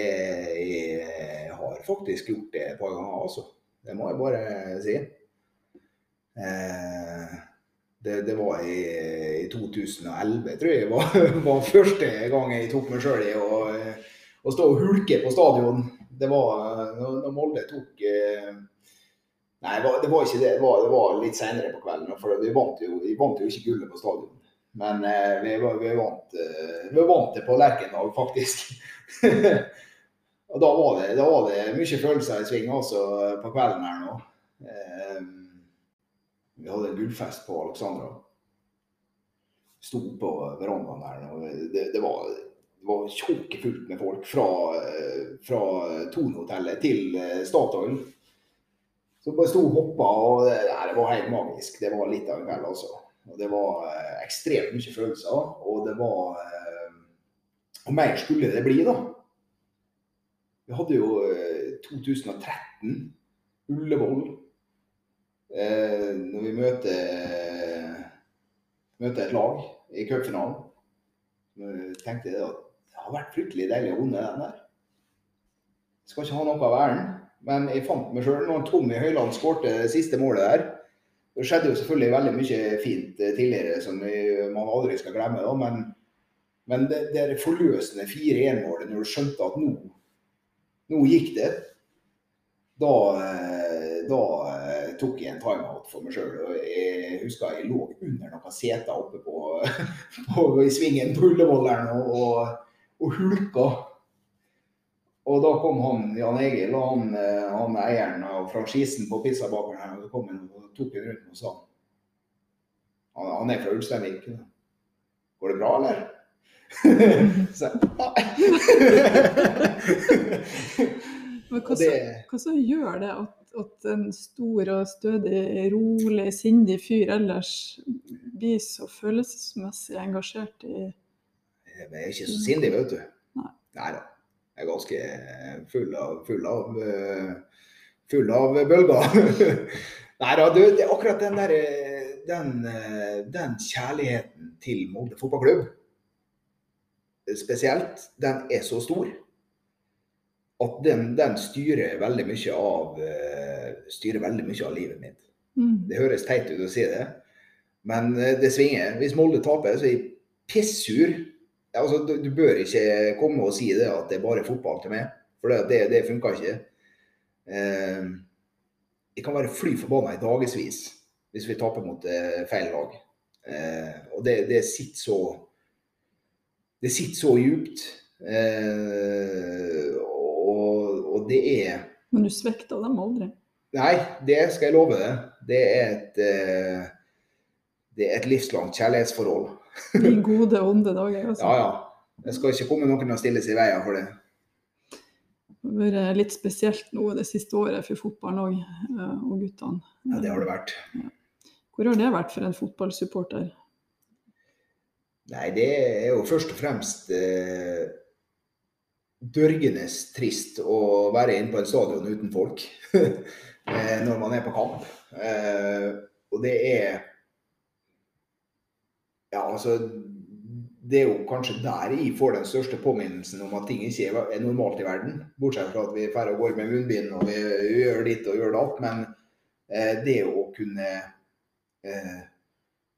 jeg har faktisk gjort det et par ganger, altså. Det må jeg bare si. Eh, det, det var i, i 2011, tror jeg, var, var første gang jeg tok meg sjøl i å, å stå og hulke på stadion. Det var når når Molde tok eh, Nei, det var, ikke det. Det var, det var litt senere på kvelden. For vi vant jo, vi vant jo ikke gullet på stadion. Men eh, vi, vi, vant, eh, vi vant det på Lerkendal, faktisk. og da var, det, da var det mye følelser i sving også på kvelden her nå. Eh, vi hadde en gullfest på Alexandra. Sto på verandaen der. Og det, det var, det var tjåkefullt med folk fra, eh, fra Thon-hotellet til eh, Statoil. Så bare sto og hoppa, og det, det var helt magisk. Det var litt av en kveld, altså. Og det var eh, ekstremt mye følelser, og det var eh, Og mer skulle det bli, da. Vi hadde jo eh, 2013, Ullevål, eh, når vi møter, møter et lag i cupfinalen. Tenkte jeg at det har vært fryktelig deilig å vinne den der. Skal ikke ha noe av æren, men jeg fant meg sjøl når Tommy Høiland skårte det siste målet der. Det skjedde jo selvfølgelig veldig mye fint eh, tidligere som man aldri skal glemme. Da, men, men det, det forløsende 4-1-målet når du skjønte at nå, nå gikk det. Da, eh, da eh, tok jeg en timeout for meg sjøl. Jeg husker jeg lå under noen seter oppe på, på, i svingen på Ullevål og, og hulka. Og da kom han Jan Egil og han, eh, han eieren av franchisen på pizzabakeren her, og så kom han og tok en rundt og sa han, han er fra Ulsteinvik. Går det bra, eller? så, Men hva, det, hva som gjør det at, at en stor og stødig, rolig, sindig fyr ellers blir så følelsesmessig engasjert i jeg er ikke så sindig, vet du. Nei da. Er ganske full av, full av, eh, full av bølger. Nei da, du, det er akkurat den der den, eh, den kjærligheten til Molde fotballklubb spesielt, den er så stor at den, den styrer veldig av eh, styrer veldig mye av livet mitt. mm. Det høres teit ut å si det, men eh, det svinger. Hvis Molde taper, så er jeg pissur. Ja, Altså, du, du bør ikke komme og si det at det er bare fotball til meg, for det, det, det funker ikke. Eh, jeg kan være fly forbanna i dagevis hvis vi taper mot eh, feil lag. Eh, og det, det sitter så Det sitter så djupt. Eh, og, og det er Men du svekter dem aldri. Nei, det skal jeg love deg. Det er et, eh, det er et livslangt kjærlighetsforhold. I gode onde dager. også. Ja, ja. Det skal ikke komme noen og stille seg i veien for det. Det har vært litt spesielt nå det siste året for fotballen òg, og guttene. Ja, det har det vært. Hvor har det vært for en fotballsupporter? Nei, det er jo først og fremst eh, dørgende trist å være inne på en stadion uten folk eh, når man er på kamp. Eh, og det er Ja, altså Det er jo kanskje der jeg får den største påminnelsen om at ting ikke er normalt i verden. Bortsett fra at vi drar og går med munnbind og vi gjør ditt og gjør datt. Men eh, det å kunne eh,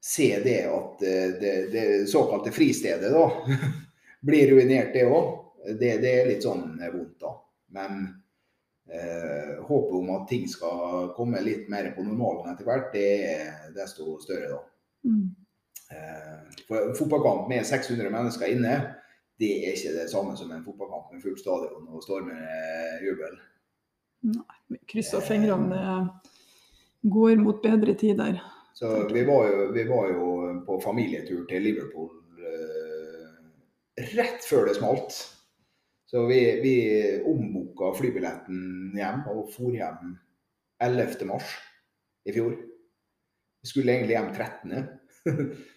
se det at eh, det, det såkalte fristedet da blir ruinert, det òg. Det, det er litt sånn vondt, da. Men eh, håpet om at ting skal komme litt mer på normalen etter hvert, det er desto større da. Mm. Eh, for en fotballkamp med 600 mennesker inne, det er ikke det samme som en fotballkamp med fullt stadion og stormende jubel. Vi krysser fingrene. Det går mot bedre tider. Så vi var jo, vi var jo på familietur til Liverpool eh, rett før det smalt. Så vi, vi omboka flybilletten hjem og for hjem 11. mars i fjor. Vi skulle egentlig hjem 13.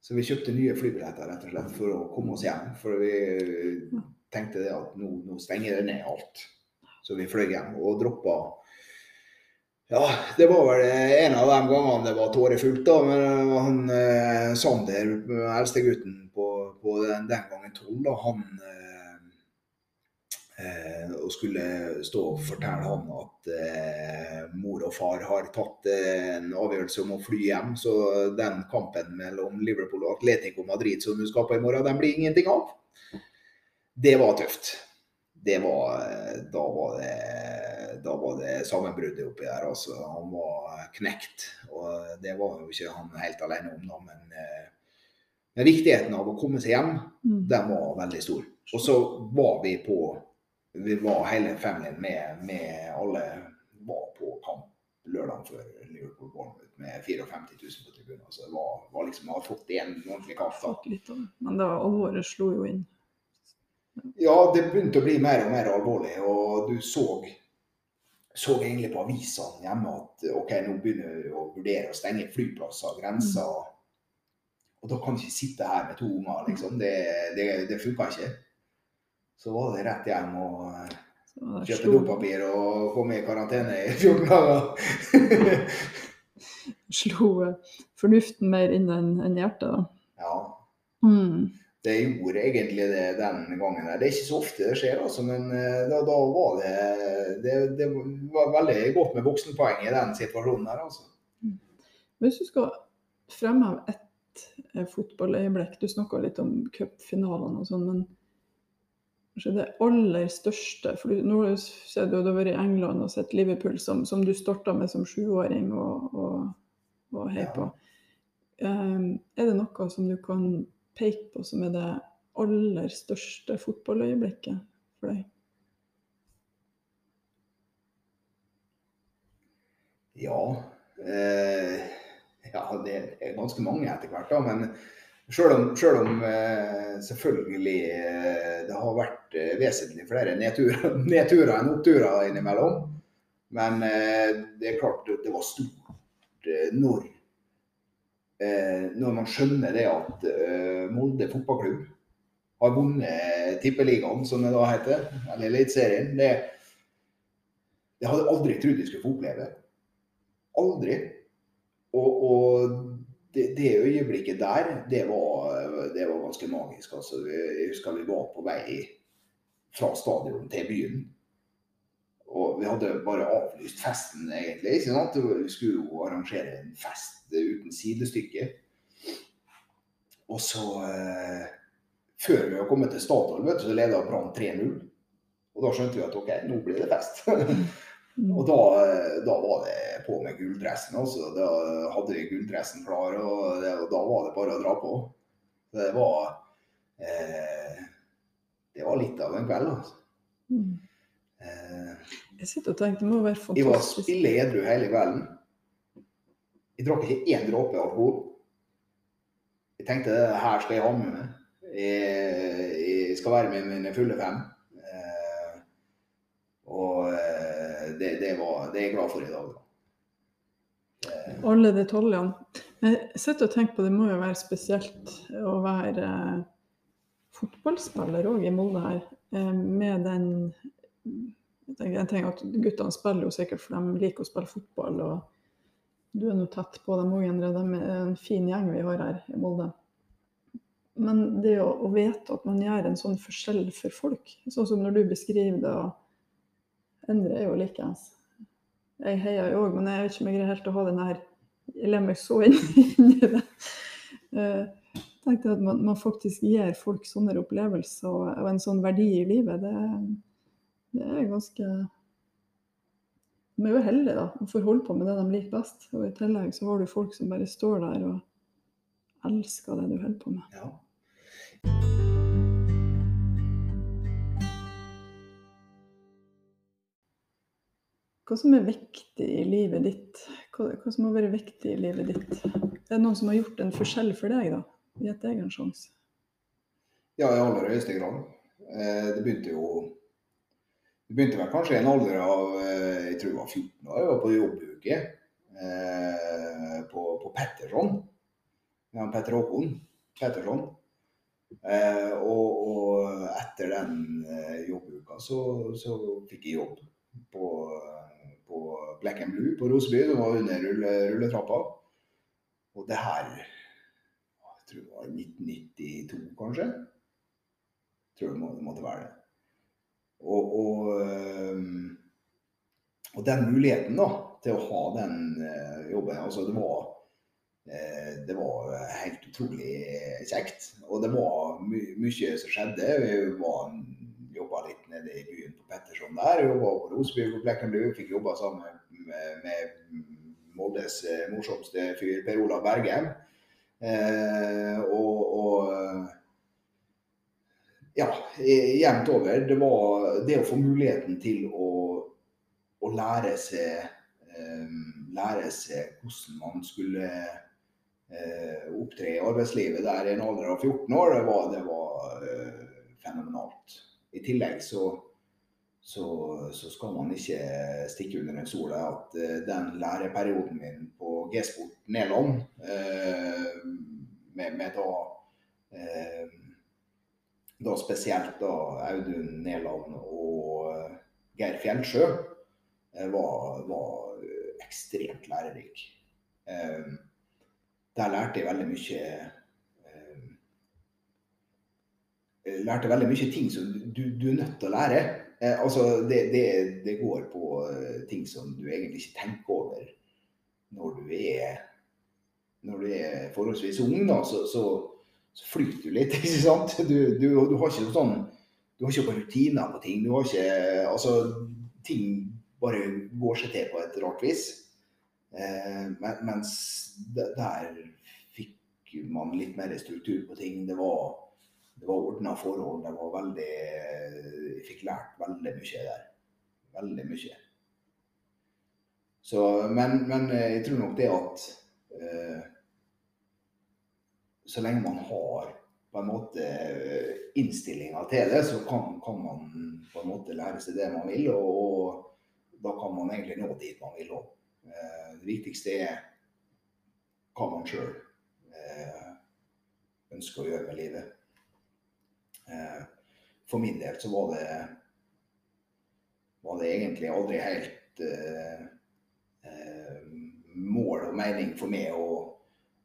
Så vi kjøpte nye flybilletter rett og slett for å komme oss hjem. For vi tenkte det at nå, nå stenger det ned alt. Så vi fløy hjem og droppa ja, det var vel en av de gangene det var tårefullt, da. Men han eh, Sander, eldstegutten på, på den, den gangen tolv, han eh, eh, og skulle stå og fortelle han at eh, mor og far har tatt eh, en avgjørelse om å fly hjem. Så den kampen mellom Liverpool og Atletico Madrid som du skal på i morgen, den blir ingenting av. Det var tøft. Det var, eh, da var det da var det sammenbruddet oppi der. altså. Han var knekt. Og det var jo ikke han helt alene om, da. Men, eh, men viktigheten av å komme seg hjem, Mm. den var veldig stor. Og så var vi på Vi var hele familien med, med alle var på kamp lørdag før Liverpool Bournemouth med 54 000 på tribunen. Så det var, var liksom, har fått en ordentlig kamp. Men det var alvoret slo jo inn. Ja, det begynte å bli mer og mer alvorlig, og du så så egentlig på avisene hjemme at ok, nå begynner vi å vurdere å stenge flyplasser, grenser. Og da kan vi ikke sitte her med to unger, liksom. Det, det, det funka ikke. Så var det rett hjem og kjøpe dopapir og komme i karantene i 14 dager. slo eh, fornuften mer inn enn hjertet, ja, Mm. det gjorde egentlig det den gangen. der. Det er ikke så ofte det skjer, altså, men eh, da, da var det, det Det var veldig godt med voksenpoeng i den situasjonen der, altså. Hvis du skal fremheve ett eh, fotballøyeblikk Du snakka litt om cupfinalene og sånn, men det aller største For du, nå ser du at du har vært i England og sett Liverpool, som, som du starta med som sjuåring og, og, og heier på. Um, er det noe som du kan peke på som er det aller største fotballøyeblikket for deg? Ja. Eh, ja, det er ganske mange etter hvert, da. Men selv om, selv om eh, selvfølgelig eh, det har vært eh, vesentlig flere nedturer, nedturer enn oppturer innimellom. Men eh, det er klart det var stort eh, når, når man skjønner det at Molde fotballklubb har vunnet Tippeligaen, som det da heter, eller Eliteserien. Det, det hadde jeg aldri trodd jeg skulle få oppleve. Aldri. Og, og det, det, øyeblikket der, det var, det var ganske magisk. Altså, jeg husker vi var på vei fra stadion til byen. Og vi hadde bare avlyst festen, egentlig. ikke sant? Vi skulle jo arrangere en fest uten sidestykke. Og så eh, Før vi var kommet til Statoil, så leda Brann 3-0. Og da skjønte vi at OK, nå blir det fest. og da, da, var det på med gulldressen. Også. Da hadde vi gulldressen klar, og, det, og, da var det bare å dra på. Det var eh, Det var litt av en kveld, altså. Mm. Jeg sitter og tenker, det må være fantastisk. Jeg var spille edru hele kvelden. Jeg drakk ikke én dråpe alkohol. Jeg tenkte her skal jeg ha med meg. Jeg, jeg skal være med mine fulle fem. Eh, og eh, det, det, var, det er jeg glad for i dag. Eh. Alle detaljene. Jeg sitter og tenker på det må jo være spesielt å være fotballspiller òg i Molde her, med den jeg tenker at Guttene spiller jo sikkert for de liker å spille fotball. og Du er nå tett på dem òg, Endre. De er en fin gjeng vi har her i Molde. Men det å, å vite at man gjør en sånn forskjell for folk, sånn som når du beskriver det og Endre er jo likeens. Jeg heier jo òg, men jeg vet ikke om jeg greier helt å ha den her Jeg ler meg så inn i det. Uh, tenkte at man, man, faktisk gir folk sånne opplevelser og, en sånn verdi i livet. det det er ganske De er jo heldige, da, De får holde på med det de liker best. Og i tillegg så har du folk som bare står der og elsker det du holder på med. Ja. Hva som er viktig i livet ditt? Hva, hva, som har vært viktig i livet ditt? Er det noen som har gjort en forskjell for deg, da? Gitt deg en sjanse? Ja, i aller høyeste grad. Eh, det begynte jo det begynte vel kanskje i en alder av eh, jeg tror jeg var 14 år. Jeg var på jobbuke eh, på, på Petterson. Ja, Petter Håkon Petterson. Og, og, etter den eh, jobbuka så, så, fikk jeg jobb på, på Black and Blue på Roseby, som var under rulletrappa. Og det her jeg tror det var 1992, kanskje. Jeg tror det, må, måtte være det. Og, og, ehm, og, den muligheten da, til å ha den eh, jobben altså det var, eh, det var helt utrolig kjekt. Og det var my mye som skjedde. Vi jobba litt nede i byen på Petterson der. Jobba på Rosby på Blekkenblue. Fikk jobba sammen med, med Moldes eh, morsomste fyr, Per Olav Bergheim. Eh, og, og ja, jevnt over. Det var det å få muligheten til å, å lære, seg, eh, lære seg hvordan man skulle eh, opptre i arbeidslivet der i en alder av 14 år, det var, det var uh, fenomenalt. I tillegg så, så, så, skal man ikke stikke under en stol at uh, den læreperioden min på G-sport Nederland, med, med da da spesielt da Audun Neland og eh, Geir Fjellsjø, eh, var, var ekstremt lærerik. Eh, der lærte jeg veldig mye lærte veldig mye ting som du, du er nødt til å lære. Eh, altså, det, det, det, går på ting som du egentlig ikke tenker over når du er, når du er forholdsvis ung. Da, så, så, så flyter du litt. ikke sant? Du, du, du har ikke sånn du har ikke rutiner på ting. Du har ikke Altså, ting bare går seg til på et rart vis. Eh, men, mens der fikk man litt mer struktur på ting. Det var, det var ordna forhold. Det var veldig Jeg fikk lært veldig mye der. Veldig mye. Så, men, men jeg tror nok det at uh, så lenge man har på en måte innstillinga til det, så kan, kan, man på en måte lære seg det man vil. Og, og da kan man egentlig nå dit man vil òg. Uh, det viktigste er hva man sjøl uh, ønsker å gjøre med livet. Eh, for min del så var det var det egentlig aldri helt eh, eh, mål og mening for meg å,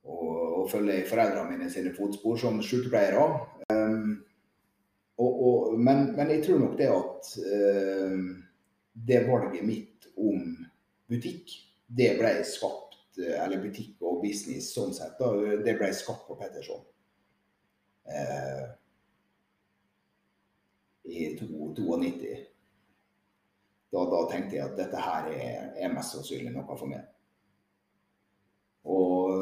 å, å følge i foreldrene mine sine fotspor som sykepleiere. Um, og, men, men, jeg tror nok det at uh, det valget mitt om butikk, det ble skapt Eller butikk og business sånn sett, da, det ble skapt på Petterson. Uh, I 92. Da, da, tenkte jeg at dette her er, er mest sannsynlig noe for meg. Og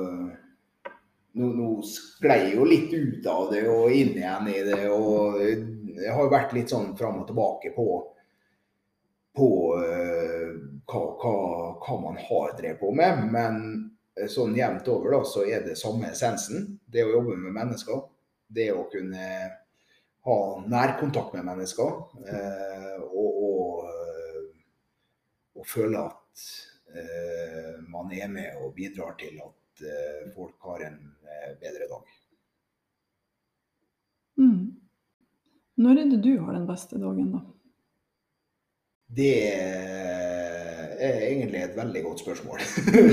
nå, nå sklei jeg jo litt ut av det og inn igjen i det. Og jeg har jo vært litt sånn fram og tilbake på, på uh, hva, hva, hva, man har drevet på med. Men sånn jevnt over da, så er det samme essensen. Det å jobbe med mennesker. Det å kunne ha nær kontakt med mennesker. Uh, og, og, og føle at uh, man er med og bidrar til at uh, folk har en bedre dag. Mm. Når er det du har den beste dagen, da? Det er egentlig et veldig godt spørsmål.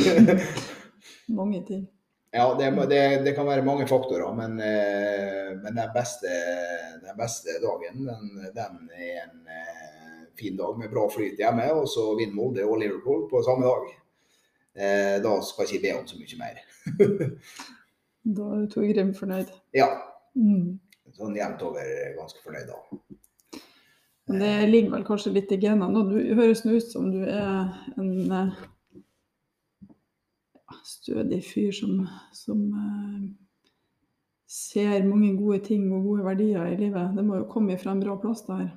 mange ting. Ja, det, det, det, kan være mange faktorer, men, men den, beste, den, beste, dagen den, den er en fin dag med bra flyt hjemme, og så vinner Molde og Liverpool på samme dag. Eh, da skal jeg ikke be om så mye mer. da er du Tor Grim fornøyd? Ja. Mm. Sånn jevnt over ganske fornøyd da. Men det ligger vel kanskje litt i genene. Du høres nå ut som du er en stødig fyr som, som uh, ser mange gode ting og gode verdier i livet. Det må jo komme fra en bra plass, der.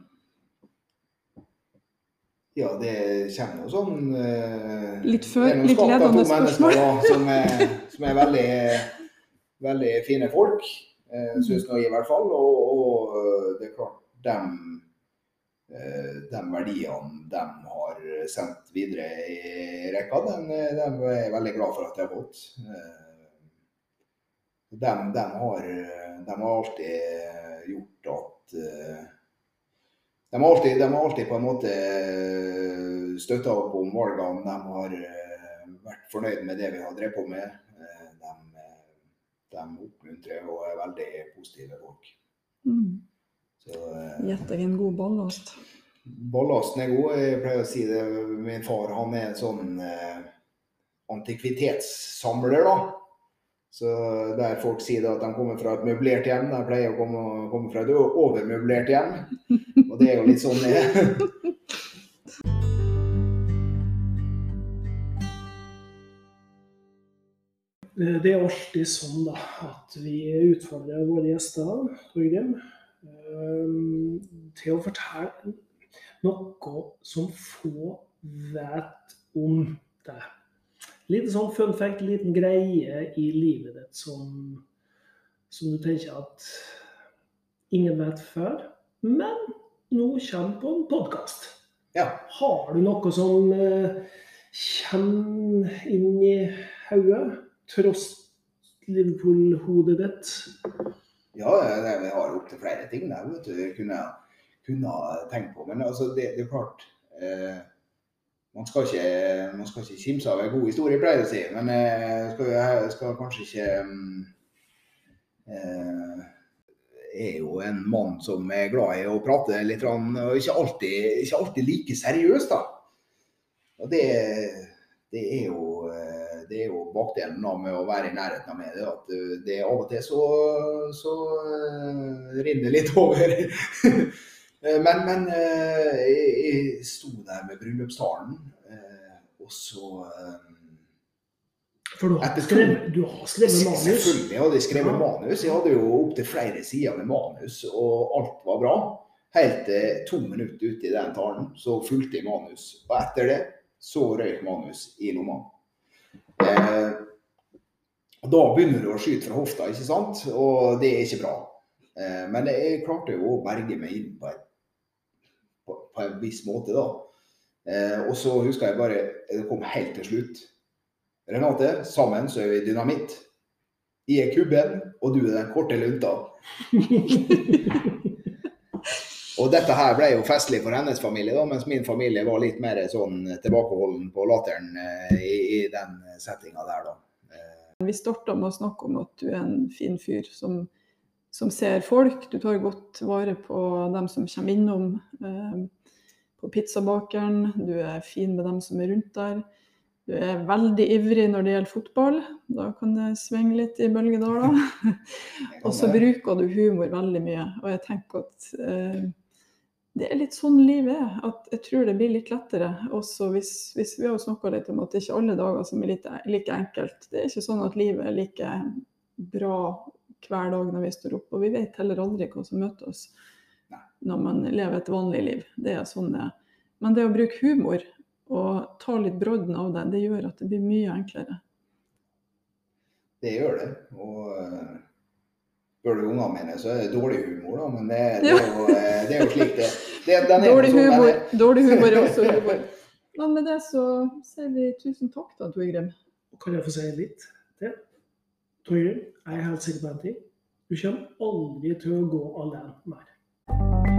Ja, det kommer jo sånn uh, Litt, før, litt ledende spørsmål. Da, som, er, som er veldig, veldig fine folk, uh, syns nå i hvert fall. Og, og det er klart, dem, de verdiene de har sendt videre i rekka, de, de er jeg veldig glad for at de har fått. De, de, har, de har alltid gjort at de har, alltid, de har alltid på en måte støtta opp om valgene. De har vært fornøyd med det vi har drevet på med. De, de oppmuntrer og er veldig positive folk. Mm. Gitt deg en god ballast. Ballasten er god. Jeg pleier å si det. Min far han er en sånn eh, antikvitetssamler, da. Så der folk sier at de kommer fra et møblert hjem, de pleier å komme, komme fra et overmøblert hjem. Og det er jo litt sånn det er. Det er alltid sånn da, at vi utfordrer våre gjester Torgrim, til å fortelle noe som få vet om deg. Litt sånn fun fact, liten greie i livet ditt som, som du tenker at ingen vet før, men nå kommer på en podkast. Ja. Har du noe som eh, kommer inn i hodet, tross Liverpool-hodet ditt? Ja, vi har opptil flere ting der vet du, kunne, kunne tenkt på. Men altså, det, det er klart eh, man, skal ikke, man skal ikke kimse av en god historie, pleier jeg å si. Men jeg skal, jeg skal kanskje ikke eh, er jo en mann som er glad i å prate litt, og ikke alltid, ikke alltid like seriøs, da. Og det, det er jo det er jo bakdelen med å være i nærheten av mediet, at det av og til så, så uh, rinner litt over. Eh, Men, men eh, jeg, jeg sto der med bryllupstalen, eh, og så eh, For du har skrevet, du har skrevet manus. Selvfølgelig hadde jeg skrevet Ja. manus. Jeg hadde jo opptil flere sider med manus, og alt var bra. Helt til to minutter ute i den talen, så fulgte jeg manus. Og etter det så røyk manus i lomma. Eh, da begynner du å skyte fra hofta, ikke sant? Og det er ikke bra. Eh, men jeg klarte jo å berge meg inn på, et, på, på en viss måte, da. Eh, og så husker jeg bare Det kom helt til slutt. Renate, sammen så er vi dynamitt. Jeg er kubben, og du er den korte lunta. Og dette her ble jo festlig for hennes familie, da, mens min familie var litt mer sånn tilbakeholden på latteren eh, i, i den settinga der, da. Eh, Vi starta med å snakke om at du er en fin fyr som, som ser folk. Du tar godt vare på dem som kommer innom eh, på pizzabakeren. Du er fin med dem som er rundt der. Du er veldig ivrig når det gjelder fotball. Da kan det svinge litt i bølgedaler. Og så bruker du humor veldig mye. Og jeg tenker at eh, det er litt sånn livet er. At jeg tror det blir litt lettere. Også hvis, hvis vi har snakka litt om at det er ikke alle dager som er like, like enkelt. Det er ikke sånn at livet er like bra hver dag når vi står opp. Og vi vet heller aldri hva som møter oss når man lever et vanlig liv. Det er sånn det er. Men det å bruke humor og ta litt brodden av det, det gjør at det blir mye enklere. Det gjør det. Og eh, spør du ungene mine, så er det dårlig humor, da. Men det, det, er, jo, eh, det er jo slik det, det den er Dårlig sånn humor, er. dårlig humor er også humor. Men med det så sier vi tusen takk da, Torgrim. Kan jeg få si litt til? Torgrim, jeg er helt sikker på en ting. Du kommer aldri til å gå alene mer.